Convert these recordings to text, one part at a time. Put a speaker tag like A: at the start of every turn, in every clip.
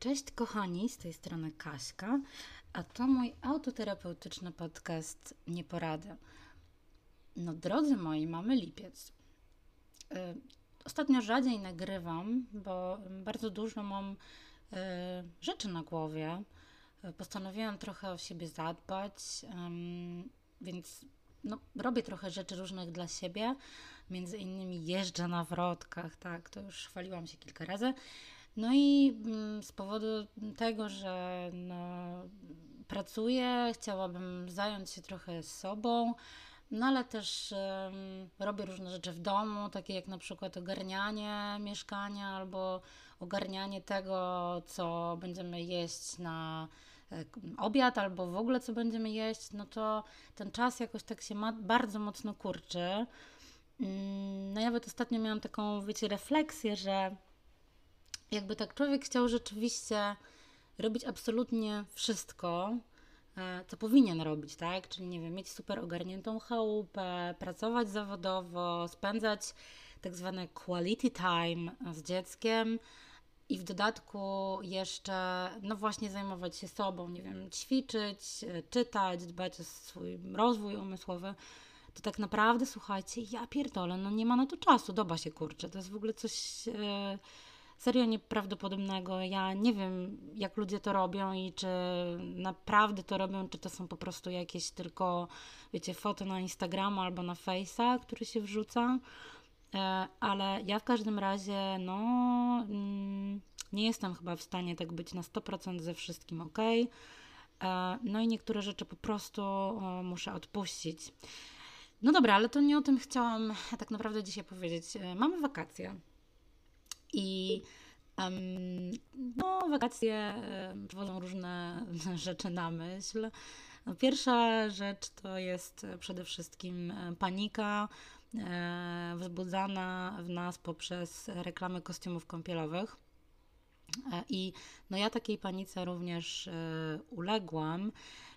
A: Cześć kochani, z tej strony Kaśka, a to mój autoterapeutyczny podcast Nieporady. No drodzy moi, mamy lipiec. Y, ostatnio rzadziej nagrywam, bo bardzo dużo mam y, rzeczy na głowie. Y, postanowiłam trochę o siebie zadbać, więc no, robię trochę rzeczy różnych dla siebie. Między innymi jeżdżę na wrotkach, tak, to już chwaliłam się kilka razy. No i mm, z powodu tego, że no, pracuję, chciałabym zająć się trochę sobą, no ale też um, robię różne rzeczy w domu, takie jak na przykład ogarnianie mieszkania albo ogarnianie tego, co będziemy jeść na e, obiad albo w ogóle co będziemy jeść, no to ten czas jakoś tak się ma, bardzo mocno kurczy. Mm, no nawet ostatnio miałam taką, wiecie, refleksję, że jakby tak człowiek chciał rzeczywiście robić absolutnie wszystko, e, co powinien robić, tak? Czyli nie wiem, mieć super ogarniętą chałupę, pracować zawodowo, spędzać tak zwane quality time z dzieckiem i w dodatku jeszcze, no właśnie, zajmować się sobą, nie wiem, ćwiczyć, e, czytać, dbać o swój rozwój umysłowy. To tak naprawdę, słuchajcie, ja pierdolę, no nie ma na to czasu, doba się kurczę. To jest w ogóle coś. Yy, serio nieprawdopodobnego. Ja nie wiem, jak ludzie to robią i czy naprawdę to robią, czy to są po prostu jakieś tylko, wiecie, foty na Instagramu albo na Face'a, który się wrzuca. E, ale ja w każdym razie, no, mm, nie jestem chyba w stanie tak być na 100% ze wszystkim ok. E, no i niektóre rzeczy po prostu muszę odpuścić. No dobra, ale to nie o tym chciałam tak naprawdę dzisiaj powiedzieć. E, mamy wakacje. I no, wakacje przywodzą różne rzeczy na myśl. Pierwsza rzecz to jest przede wszystkim panika e, wzbudzana w nas poprzez reklamy kostiumów kąpielowych. E, I no ja takiej panice również e, uległam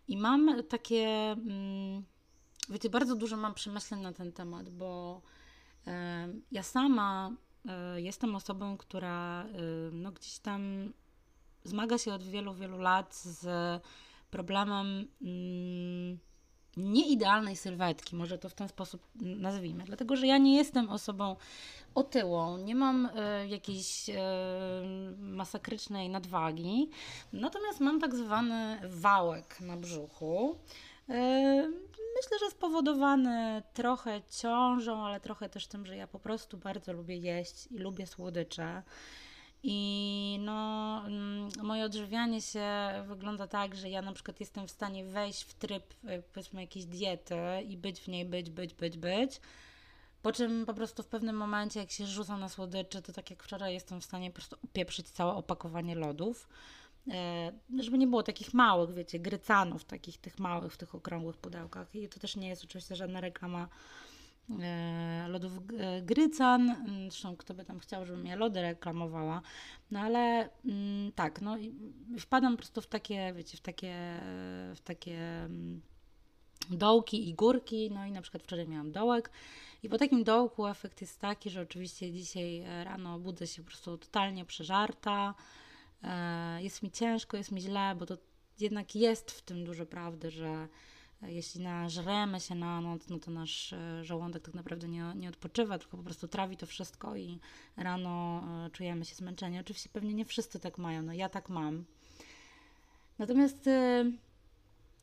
A: i mam takie, mm, wiecie, bardzo dużo mam przemyśleń na ten temat, bo ja sama jestem osobą, która e, no, gdzieś tam zmaga się od wielu, wielu lat z problemem mm, nieidealnej sylwetki, może to w ten sposób nazwijmy, dlatego że ja nie jestem osobą otyłą, nie mam y, jakiejś masakrycznej nadwagi, natomiast mam tak zwany wałek na brzuchu. Myślę, że spowodowany trochę ciążą, ale trochę też tym, że ja po prostu bardzo lubię jeść i lubię słodycze. I no, mm, moje odżywianie się wygląda tak, że ja na przykład jestem w stanie wejść w tryb, y, powiedzmy, jakiejś diety i być w niej, być, być, być, być. Po czym po prostu w pewnym momencie, jak się rzucam na słodycze, to tak jak wczoraj jestem w stanie po prostu upieprzyć całe opakowanie lodów. E, żeby nie było takich małych, wiecie, grycanów, takich tych małych w tych okrągłych pudełkach. I to też nie jest oczywiście żadna reklama e, lodów e, grycan. Zresztą kto by tam chciał, żebym ja lody reklamowała. No ale mm, tak, no wpadam po prostu w takie, wiecie, w takie, w takie mm, dołki i górki. No i na przykład wczoraj miałam dołek. I po takim dołku efekt jest taki, że oczywiście dzisiaj rano budzę się po prostu totalnie przeżarta. E, jest mi ciężko, jest mi źle, bo to jednak jest w tym dużo prawdy, że jeśli nażremy się na noc, no to nasz e, żołądek tak naprawdę nie, nie odpoczywa, tylko po prostu trawi to wszystko i rano e, czujemy się zmęczeni. Oczywiście pewnie nie wszyscy tak mają, no ja tak mam. Natomiast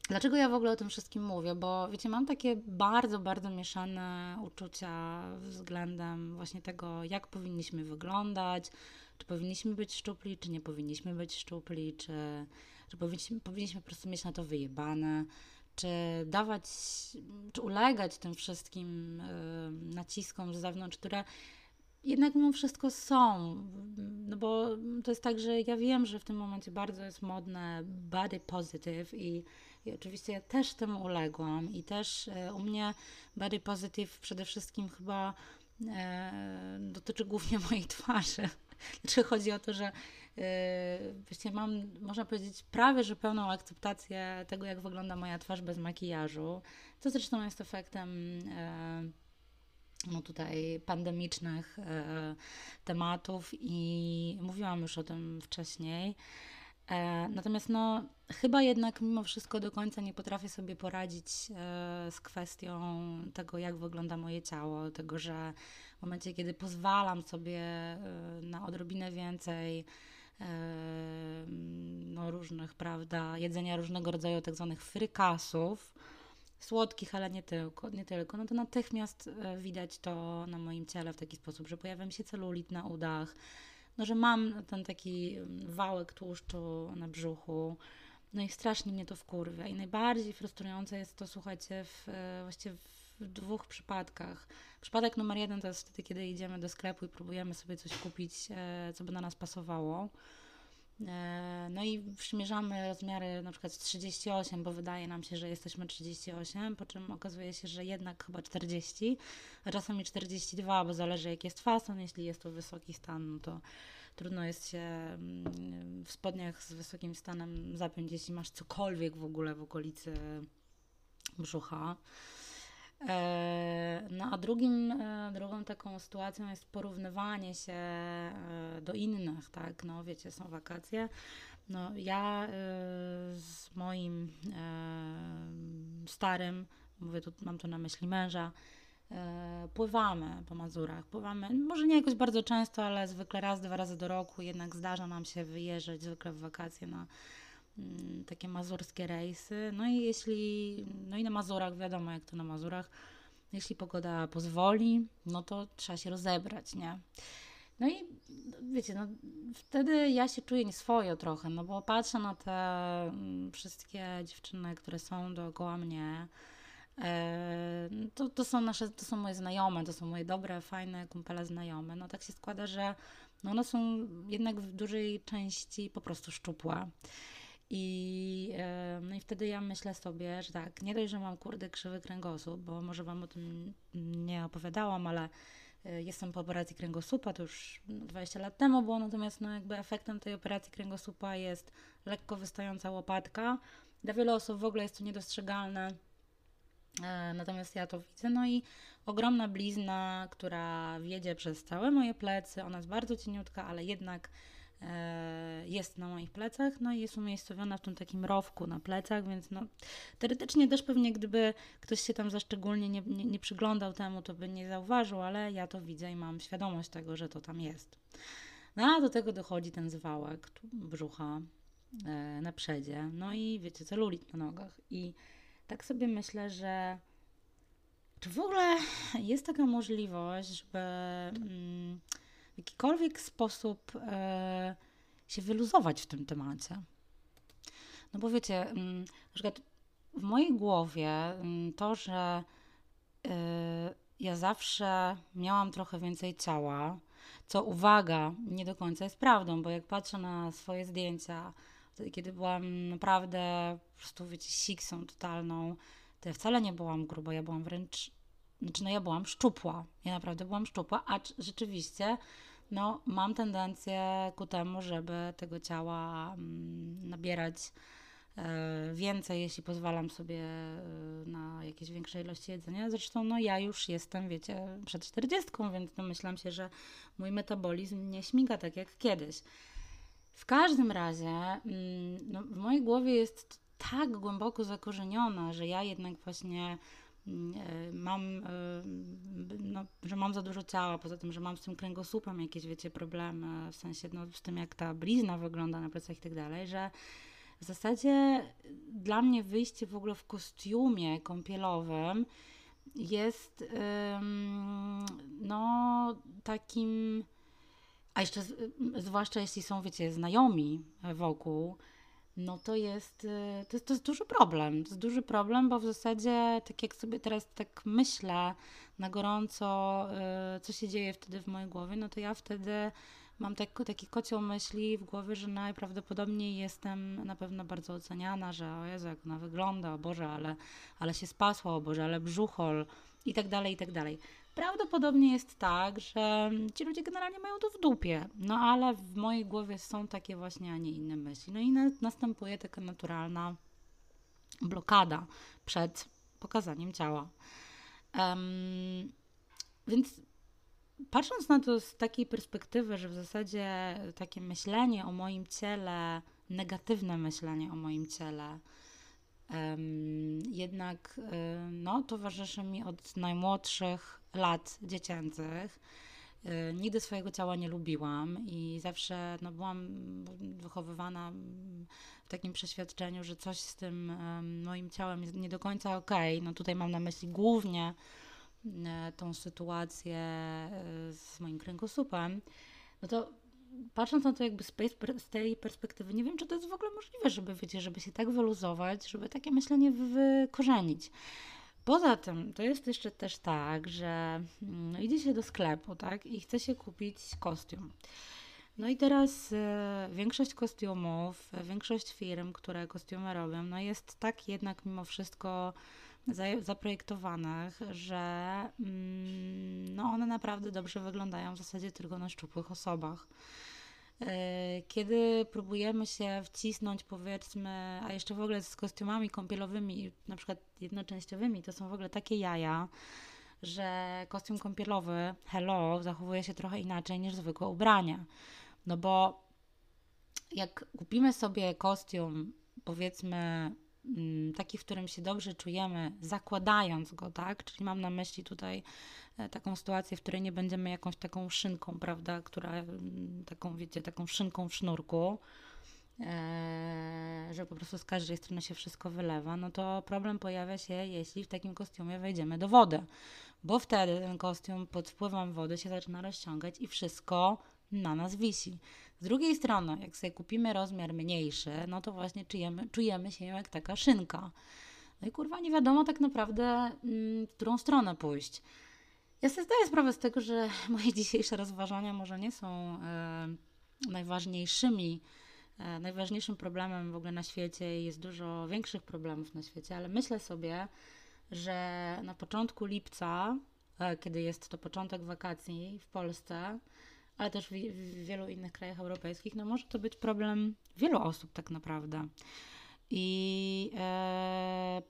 A: dlaczego ja w ogóle o tym wszystkim mówię? Bo wiecie, mam takie bardzo, bardzo mieszane uczucia względem właśnie tego, jak powinniśmy wyglądać, czy powinniśmy być szczupli, czy nie powinniśmy być szczupli, czy, czy powinniśmy, powinniśmy po prostu mieć na to wyjebane, czy dawać, czy ulegać tym wszystkim y, naciskom z zewnątrz, które jednak mimo wszystko są. No bo to jest tak, że ja wiem, że w tym momencie bardzo jest modne body positive i, i oczywiście ja też temu uległam i też y, u mnie body positive przede wszystkim chyba e, dotyczy głównie mojej twarzy. Znaczy chodzi o to, że yy, właśnie mam, można powiedzieć, prawie że pełną akceptację tego, jak wygląda moja twarz bez makijażu, co zresztą jest efektem yy, no tutaj pandemicznych e, tematów i mówiłam już o tym wcześniej. E, natomiast no, chyba jednak mimo wszystko do końca nie potrafię sobie poradzić e, z kwestią tego, jak wygląda moje ciało, tego, że w momencie, kiedy pozwalam sobie e, na odrobinę więcej no, różnych, prawda, jedzenia różnego rodzaju tak zwanych frykasów, słodkich, ale nie tylko, nie tylko, no to natychmiast widać to na moim ciele w taki sposób, że pojawia mi się celulit na udach, no, że mam ten taki wałek tłuszczu na brzuchu, no i strasznie mnie to wkurwia. I najbardziej frustrujące jest to, słuchajcie, w, e, właściwie w dwóch przypadkach. Przypadek numer jeden to jest wtedy, kiedy idziemy do sklepu i próbujemy sobie coś kupić, e, co by na nas pasowało. E, no i przymierzamy rozmiary na przykład 38, bo wydaje nam się, że jesteśmy 38, po czym okazuje się, że jednak chyba 40, a czasami 42, bo zależy jaki jest fason. Jeśli jest to wysoki stan, no to trudno jest się mm, w spodniach z wysokim stanem zapiąć, jeśli masz cokolwiek w ogóle w okolicy brzucha. E, no a drugim, e, drugą taką sytuacją jest porównywanie się e, do innych, tak, no wiecie, są wakacje. No ja z moim starym, mówię tu, mam tu na myśli męża, pływamy po Mazurach. Pływamy, może nie jakoś bardzo często, ale zwykle raz, dwa razy do roku jednak zdarza nam się wyjeżdżać zwykle w wakacje na takie mazurskie rejsy. No i jeśli, no i na Mazurach, wiadomo jak to na Mazurach, jeśli pogoda pozwoli, no to trzeba się rozebrać, nie? No i wiecie, no wtedy ja się czuję nieswojo trochę, no bo patrzę na te mm, wszystkie dziewczyny, które są dookoła mnie. E, to, to są nasze, to są moje znajome, to są moje dobre, fajne kumpele znajome. No tak się składa, że no one są jednak w dużej części po prostu szczupłe. I, no i wtedy ja myślę sobie, że tak, nie dość, że mam kurde krzywy kręgosłup, bo może Wam o tym nie opowiadałam, ale e, jestem po operacji kręgosłupa, to już 20 lat temu było, natomiast no jakby efektem tej operacji kręgosłupa jest lekko wystająca łopatka. Dla wielu osób w ogóle jest to niedostrzegalne, e, natomiast ja to widzę. No i ogromna blizna, która wiedzie przez całe moje plecy, ona jest bardzo cieniutka, ale jednak jest na moich plecach, no i jest umiejscowiona w tym takim rowku na plecach, więc no teoretycznie też pewnie gdyby ktoś się tam za szczególnie nie, nie, nie przyglądał temu, to by nie zauważył, ale ja to widzę i mam świadomość tego, że to tam jest. No a do tego dochodzi ten zwałek brzucha e, na przedzie, no i wiecie, celulit na nogach i tak sobie myślę, że czy w ogóle jest taka możliwość, żeby... Mm, jakikolwiek sposób e, się wyluzować w tym temacie. No bo wiecie, mm, w mojej głowie mm, to, że e, ja zawsze miałam trochę więcej ciała, co uwaga, nie do końca jest prawdą, bo jak patrzę na swoje zdjęcia, kiedy byłam naprawdę po prostu, wiecie, siksą totalną, to ja wcale nie byłam gruba, ja byłam wręcz, znaczy no ja byłam szczupła, ja naprawdę byłam szczupła, a rzeczywiście no, mam tendencję ku temu, żeby tego ciała mm, nabierać e, więcej, jeśli pozwalam sobie e, na jakieś większe ilości jedzenia. Zresztą no, ja już jestem, wiecie, przed 40, więc domyślam się, że mój metabolizm nie śmiga tak jak kiedyś. W każdym razie mm, no, w mojej głowie jest tak głęboko zakorzeniona, że ja jednak właśnie mam, e, no, że mam za dużo ciała, poza tym, że mam z tym kręgosłupem jakieś, wiecie, problemy, w sensie no, z tym, jak ta blizna wygląda na plecach i tak dalej, że w zasadzie dla mnie wyjście w ogóle w kostiumie kąpielowym jest no takim, a jeszcze zwłaszcza jeśli są, wiecie, znajomi wokół, no to jest, y, to jest, to jest duży problem. To jest duży problem, bo w zasadzie, tak jak sobie teraz tak myślę na gorąco, y, co się dzieje wtedy w mojej głowie, no to ja wtedy mam tak, taki kocioł myśli w głowie, że najprawdopodobniej jestem na pewno bardzo oceniana, że o Jezu, jak ona wygląda, o Boże, ale, ale się spasła, o Boże, ale brzuchol i tak dalej, i tak dalej. Prawdopodobnie jest tak, że ci ludzie generalnie mają to w dupie, no ale w mojej głowie są takie właśnie, a nie inne myśli. No i na, następuje taka naturalna blokada przed pokazaniem ciała. Um, więc patrząc na to z takiej perspektywy, że w zasadzie takie myślenie o moim ciele, negatywne myślenie o moim ciele, jednak no, towarzyszy mi od najmłodszych lat dziecięcych. E, nigdy swojego ciała nie lubiłam i zawsze no, byłam wychowywana w takim przeświadczeniu, że coś z tym moim ciałem jest nie do końca okej. Okay. No tutaj mam na myśli głównie e, tą sytuację z moim kręgosłupem. No to patrząc na to jakby z tej perspektywy, nie wiem, czy to jest w ogóle możliwe, żeby, wiecie, żeby się tak wyluzować, żeby takie myślenie wykorzenić. Poza tym, to jest jeszcze też tak, że no, idzie się do sklepu, tak, i chce się kupić kostium. No i teraz e, większość kostiumów, e, większość firm, które kostiumy robią, no jest tak jednak mimo wszystko zaprojektowanych, że mm, no one naprawdę dobrze wyglądają w zasadzie tylko na szczupłych osobach. E, kiedy próbujemy się wcisnąć, powiedzmy, a jeszcze w ogóle z kostiumami kąpielowymi, na przykład jednoczęściowymi, to są w ogóle takie jaja, że kostium kąpielowy, hello, zachowuje się trochę inaczej niż zwykłe ubrania. No bo jak kupimy sobie kostium, powiedzmy, taki, w którym się dobrze czujemy, zakładając go, tak? Czyli mam na myśli tutaj E, taką sytuację, w której nie będziemy jakąś taką szynką, prawda, która mm, taką, wiecie, taką szynką w sznurku, e, że po prostu z każdej strony się wszystko wylewa, no to problem pojawia się, jeśli w takim kostiumie wejdziemy do wody, bo wtedy ten kostium pod wpływem wody się zaczyna rozciągać i wszystko na nas wisi. Z drugiej strony, jak sobie kupimy rozmiar mniejszy, no to właśnie czujemy, czujemy się jak taka szynka. No i kurwa, nie wiadomo tak naprawdę, mm, w którą stronę pójść. Ja sobie zdaję sprawę z tego, że moje dzisiejsze rozważania może nie są e, najważniejszymi, e, najważniejszym problemem w ogóle na świecie i jest dużo większych problemów na świecie, ale myślę sobie, że na początku lipca, e, kiedy jest to początek wakacji w Polsce, ale też w, w wielu innych krajach europejskich, no może to być problem wielu osób tak naprawdę. I e,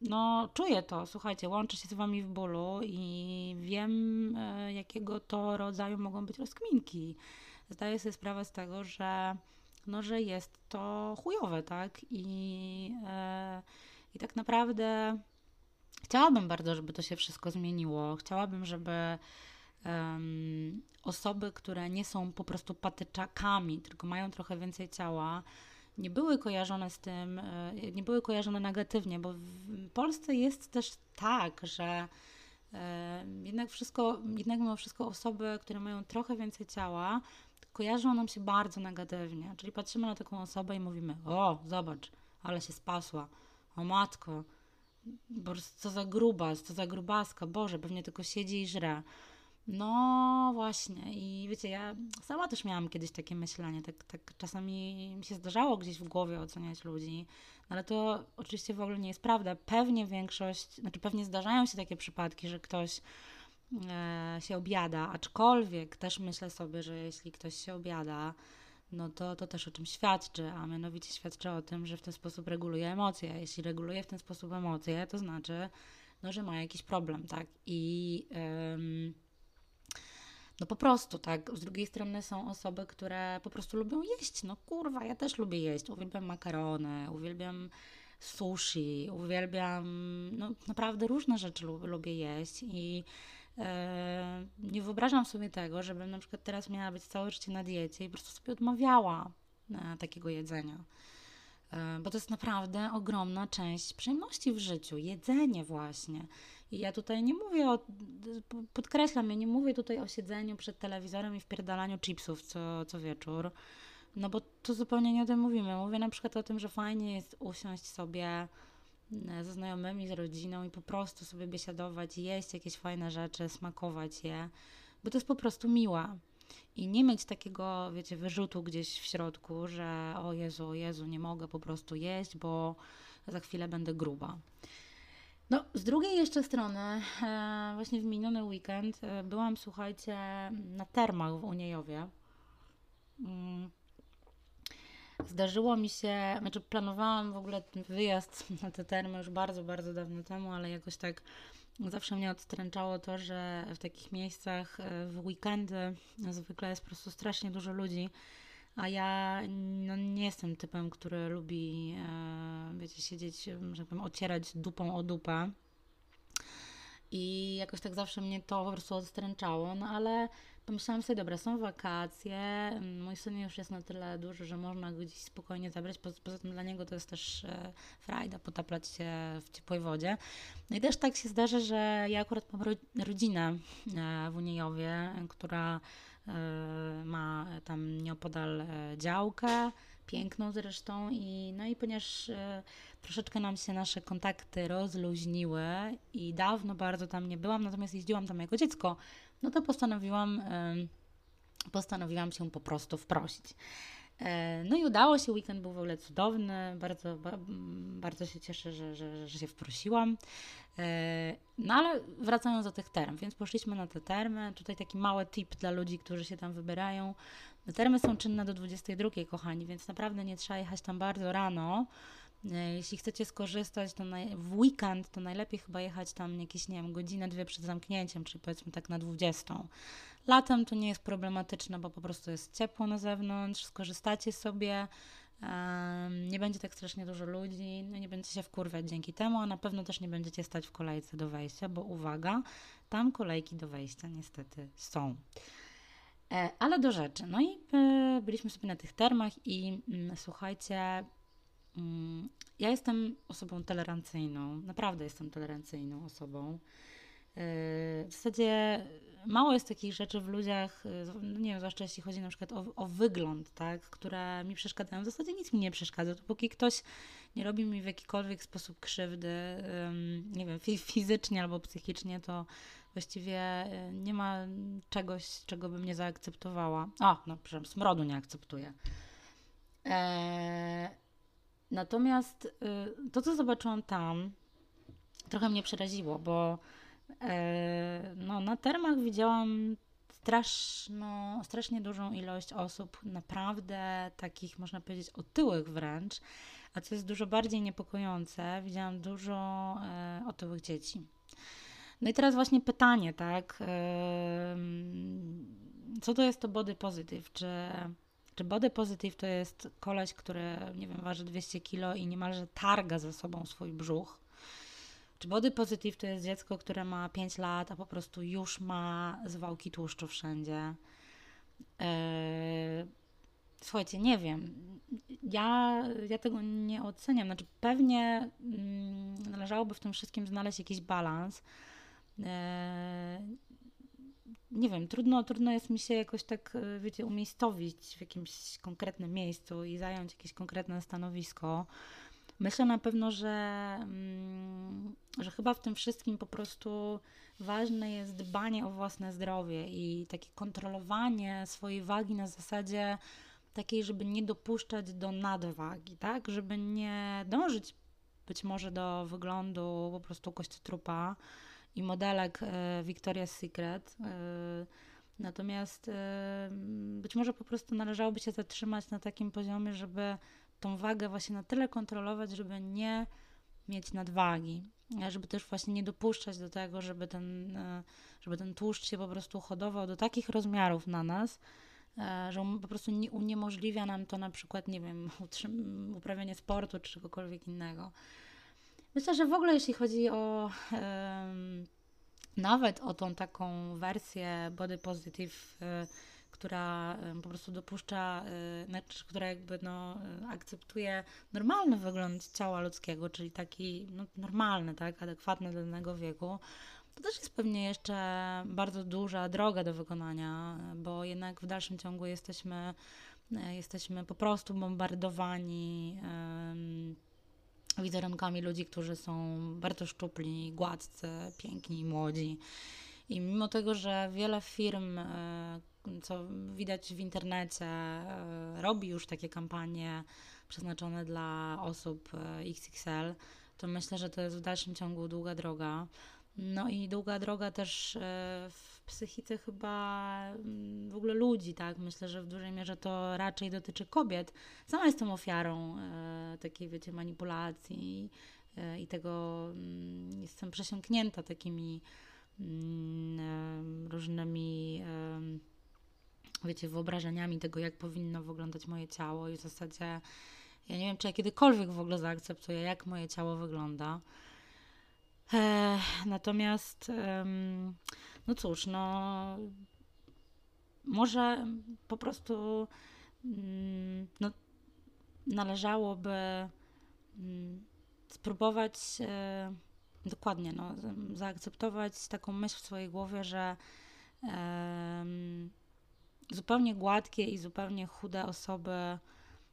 A: no, czuję to, słuchajcie, łączę się z Wami w bólu i wiem, e, jakiego to rodzaju mogą być rozkminki. Zdaję sobie sprawę z tego, że, no, że jest to chujowe, tak? I, e, i tak naprawdę chciałabym bardzo, żeby to się wszystko zmieniło. Chciałabym, żeby um, osoby, które nie są po prostu patyczakami, tylko mają trochę więcej ciała, nie były kojarzone z tym, e, nie były kojarzone negatywnie, bo w Polsce jest też tak, że jednak wszystko, jednak mimo wszystko osoby, które mają trochę więcej ciała, kojarzą nam się bardzo negatywnie. Czyli patrzymy na taką osobę i mówimy: O, zobacz, ale się spasła. O matko, co za grubas, co za grubaska, Boże, pewnie tylko siedzi i żre. No właśnie i wiecie, ja sama też miałam kiedyś takie myślenie, tak, tak czasami mi się zdarzało gdzieś w głowie oceniać ludzi, no ale to oczywiście w ogóle nie jest prawda. Pewnie większość, znaczy pewnie zdarzają się takie przypadki, że ktoś e, się obiada, aczkolwiek też myślę sobie, że jeśli ktoś się obiada, no to to też o czym świadczy, a mianowicie świadczy o tym, że w ten sposób reguluje emocje. Jeśli reguluje w ten sposób emocje, to znaczy, no, że ma jakiś problem, tak? I... no po prostu, tak. Z drugiej strony są osoby, które po prostu lubią jeść. No kurwa, ja też lubię jeść. Uwielbiam makarony, uwielbiam sushi, uwielbiam, no naprawdę różne rzeczy lubię jeść i e, nie wyobrażam sobie tego, żebym na przykład teraz miała być całe życie na diecie i po prostu sobie odmawiała e, takiego jedzenia. E, bo to jest naprawdę ogromna część przyjemności w życiu. Jedzenie właśnie. I ja tutaj nie mówię o, podkreślam, ja nie mówię tutaj o siedzeniu przed telewizorem i wpierdalaniu chipsów co, co wieczór, no bo tu zupełnie nie o tym mówimy. Mówię na przykład o tym, że fajnie jest usiąść sobie e, ze znajomymi, z rodziną i po prostu sobie biesiadować, jeść jakieś fajne rzeczy, smakować je, bo to jest po prostu miłe. I nie mieć takiego, wiecie, wyrzutu gdzieś w środku, że o Jezu, o Jezu, nie mogę po prostu jeść, bo za chwilę będę gruba. No, z drugiej jeszcze strony, e, właśnie w miniony weekend e, byłam, słuchajcie, na termach w Uniejowie. Mm. Zdarzyło mi się, znaczy planowałam w ogóle wyjazd na te termy już bardzo, bardzo dawno temu, ale jakoś tak zawsze mnie odstręczało to, że w takich miejscach w weekendy zwykle jest po prostu strasznie dużo ludzi, a ja no, nie jestem typem, który lubi, e, wiecie, siedzieć, że powiem, ocierać dupą o dupę. I jakoś tak zawsze mnie to po prostu odstręczało, no ale pomyślałam sobie, dobra, są wakacje, mój syn już jest na tyle duży, że można go gdzieś spokojnie zabrać, poza tym dla niego to jest też e, frajda potaplać się w ciepłej wodzie. No i też tak się zdarza, że ja akurat mam rodzinę e, w Uniejowie, która e, ma tam nieopodal działkę, piękną zresztą i no i ponieważ troszeczkę nam się nasze kontakty rozluźniły i dawno bardzo tam nie byłam, natomiast jeździłam tam jako dziecko, no to postanowiłam, postanowiłam się po prostu wprosić. E, no i udało się, weekend był w ogóle cudowny, bardzo, bardzo się cieszę, że, że, że się wprosiłam. E, no ale wracając do tych term, więc poszliśmy na te termy. Tutaj taki mały tip dla ludzi, którzy się tam wybierają. Termy są czynne do 22, kochani, więc naprawdę nie trzeba jechać tam bardzo rano. E, jeśli chcecie skorzystać to w weekend, to najlepiej chyba jechać tam jakieś, nie wiem, godzinę, dwie przed zamknięciem, czyli powiedzmy tak na 20. Latem to nie jest problematyczne, bo po prostu jest ciepło na zewnątrz, skorzystacie sobie, nie będzie tak strasznie dużo ludzi, no nie będziecie się wkurwiać dzięki temu, a na pewno też nie będziecie stać w kolejce do wejścia, bo uwaga, tam kolejki do wejścia niestety są. E, ale do rzeczy. No i e, byliśmy sobie na tych termach i mm, słuchajcie, ja jestem osobą tolerancyjną, naprawdę jestem tolerancyjną osobą. Yy, w zasadzie mało jest takich rzeczy w ludziach, yy, no nie wiem, zwłaszcza jeśli chodzi na przykład o, o wygląd, tak, które mi przeszkadzają. W zasadzie nic mi nie przeszkadza, dopóki ktoś nie robi mi w jakikolwiek sposób krzywdy, nie wiem, fizycznie albo psychicznie, to właściwie yy, nie ma czegoś, czego bym nie zaakceptowała. A, no, przepraszam, smrodu nie akceptuję. Eee, Natomiast y, to, co zobaczyłam tam, trochę mnie przeraziło, bo e, no, na termach widziałam straszno, strasznie dużą ilość osób, naprawdę takich, można powiedzieć, otyłych wręcz, a co jest dużo bardziej niepokojące, widziałam dużo e, otyłych dzieci. No i teraz właśnie pytanie, tak? Co to jest to body positive? Czy czy body positive to jest koleś, który, nie wiem, waży 200 kilo i niemalże targa ze sobą swój brzuch? Czy body positive to jest dziecko, które ma 5 lat, a po prostu już ma zwałki tłuszczu wszędzie? Eee, słuchajcie, nie wiem. Ja, ja tego nie oceniam. Znaczy, pewnie mm, należałoby w tym wszystkim znaleźć jakiś balans. Eee, nie wiem, trudno, trudno jest mi się jakoś tak, e, wiecie, umiejscowić w jakimś konkretnym miejscu i zająć jakieś konkretne stanowisko. Myślę na pewno, że, mm, że chyba w tym wszystkim po prostu ważne jest dbanie o własne zdrowie i takie kontrolowanie swojej wagi na zasadzie takiej, żeby nie dopuszczać do nadwagi, tak? Żeby nie dążyć być może do wyglądu po prostu kościotrupa, trupa i modelek e, Victoria's Secret. E, natomiast e, być może po prostu należałoby się zatrzymać na takim poziomie, żeby tą wagę właśnie na tyle kontrolować, żeby nie mieć nadwagi, żeby też właśnie nie dopuszczać do tego, żeby ten, żeby ten tłuszcz się po prostu hodował do takich rozmiarów na nas, że on po prostu nie uniemożliwia nam to na przykład, nie wiem, uprawianie sportu czy czegokolwiek innego. Myślę, że w ogóle jeśli chodzi o nawet o tą taką wersję body positive, y, która po prostu dopuszcza, znaczy, która jakby no, akceptuje normalny wygląd ciała ludzkiego, czyli taki no, normalny, tak, adekwatny do danego wieku, to też jest pewnie jeszcze bardzo duża droga do wykonania, bo jednak w dalszym ciągu jesteśmy, jesteśmy po prostu bombardowani. Wizerunkami ludzi, którzy są bardzo szczupli, gładcy, piękni, młodzi. I mimo tego, że wiele firm, e, co widać w internecie, e, robi już takie kampanie przeznaczone dla osób e, XXL, to myślę, że to jest w dalszym ciągu długa droga. No i długa droga też w psychice chyba mm, w ogóle ludzi, tak? Myślę, że w dużej mierze to raczej dotyczy kobiet. Sama jestem ofiarą e, takiej, wiecie, manipulacji i tego mm, jestem przesiąknięta takimi mm, różnymi wiecie, wyobrażeniami tego, jak powinno wyglądać moje ciało i w zasadzie ja nie wiem, czy ja kiedykolwiek w ogóle zaakceptuję, jak moje ciało wygląda. E, natomiast, no cóż, no może po prostu mm, no, należałoby mm, spróbować e, dokładnie no, zaakceptować taką myśl w swojej głowie, że zupełnie gładkie i zupełnie chude osoby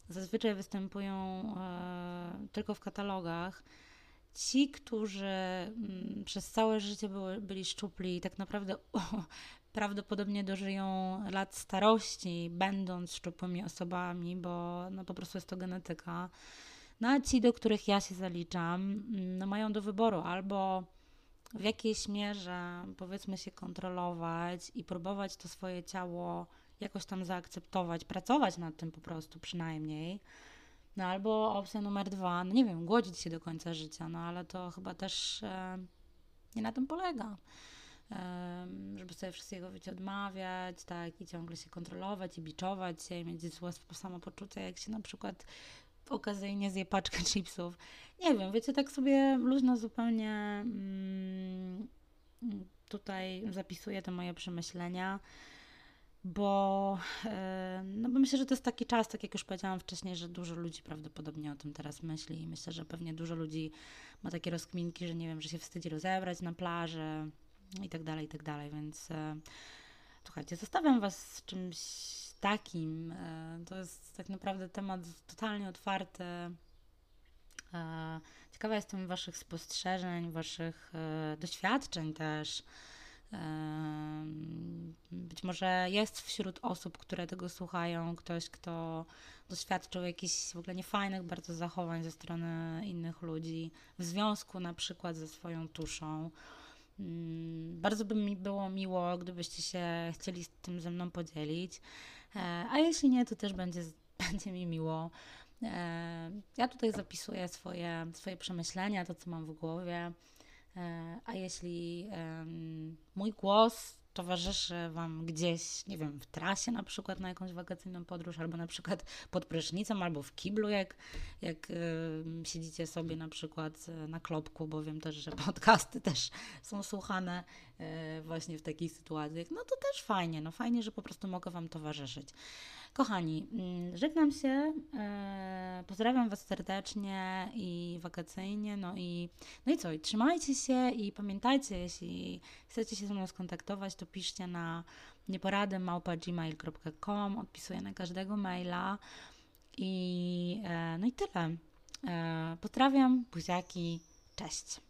A: zazwyczaj występują e, tylko w katalogach. Ci, którzy mm, przez całe życie były, byli szczupli i tak naprawdę o, prawdopodobnie dożyją lat starości, będąc szczupłymi osobami, bo no, po prostu jest to genetyka. No a ci, do których ja się zaliczam, mm, no, mają do wyboru albo w jakiejś mierze, powiedzmy, się kontrolować i próbować to swoje ciało jakoś tam zaakceptować, pracować nad tym po prostu przynajmniej. No albo opcja numer dwa, no nie wiem, głodzić się do końca życia, no ale to chyba też e, nie na tym polega. E, żeby sobie wszystkiego wiecie, odmawiać, tak, i ciągle się kontrolować i biczować się i mieć złe samopoczucie, jak się na przykład okazyjnie zje paczkę chipsów. Nie wiem, wiecie, tak sobie luźno zupełnie mm, tutaj zapisuję te moje przemyślenia bo, e, no bo myślę, że to jest taki czas, tak jak już powiedziałam wcześniej, że dużo ludzi prawdopodobnie o tym teraz myśli i myślę, że pewnie dużo ludzi ma takie rozkminki, że nie wiem, że się wstydzi rozebrać na plaży i tak dalej, i tak dalej, więc e, słuchajcie, zostawiam Was z czymś takim. E, to jest tak naprawdę temat totalnie otwarty. Ciekawa jestem Waszych spostrzeżeń, Waszych doświadczeń też. Być może jest wśród osób, które tego słuchają, ktoś, kto doświadczył jakichś w ogóle niefajnych bardzo zachowań ze strony innych ludzi, w związku na przykład ze swoją tuszą. Mm, bardzo by mi było miło, gdybyście się chcieli z tym ze mną podzielić. E, a jeśli nie, to też będzie, będzie mi miło. E, ja tutaj zapisuję swoje, swoje przemyślenia, to co mam w głowie. E, a jeśli mój głos towarzyszy Wam gdzieś, nie wiem, w trasie na przykład na jakąś wakacyjną podróż, albo na przykład pod prysznicem, albo w kiblu, jak, jak siedzicie sobie na przykład e, na klopku, bo wiem też, że podcasty też są słuchane e, właśnie w takich sytuacjach, no to też fajnie, no fajnie, że po prostu mogę Wam towarzyszyć. Kochani, mm, żegnam się. E, pozdrawiam Was serdecznie i wakacyjnie. No i, no i co? I trzymajcie się i pamiętajcie, jeśli chcecie się ze mną skontaktować, to piszcie na nieporadymałpa.gmail.com. Odpisuję na każdego maila. I e, no i tyle. E, pozdrawiam, buziaki, cześć.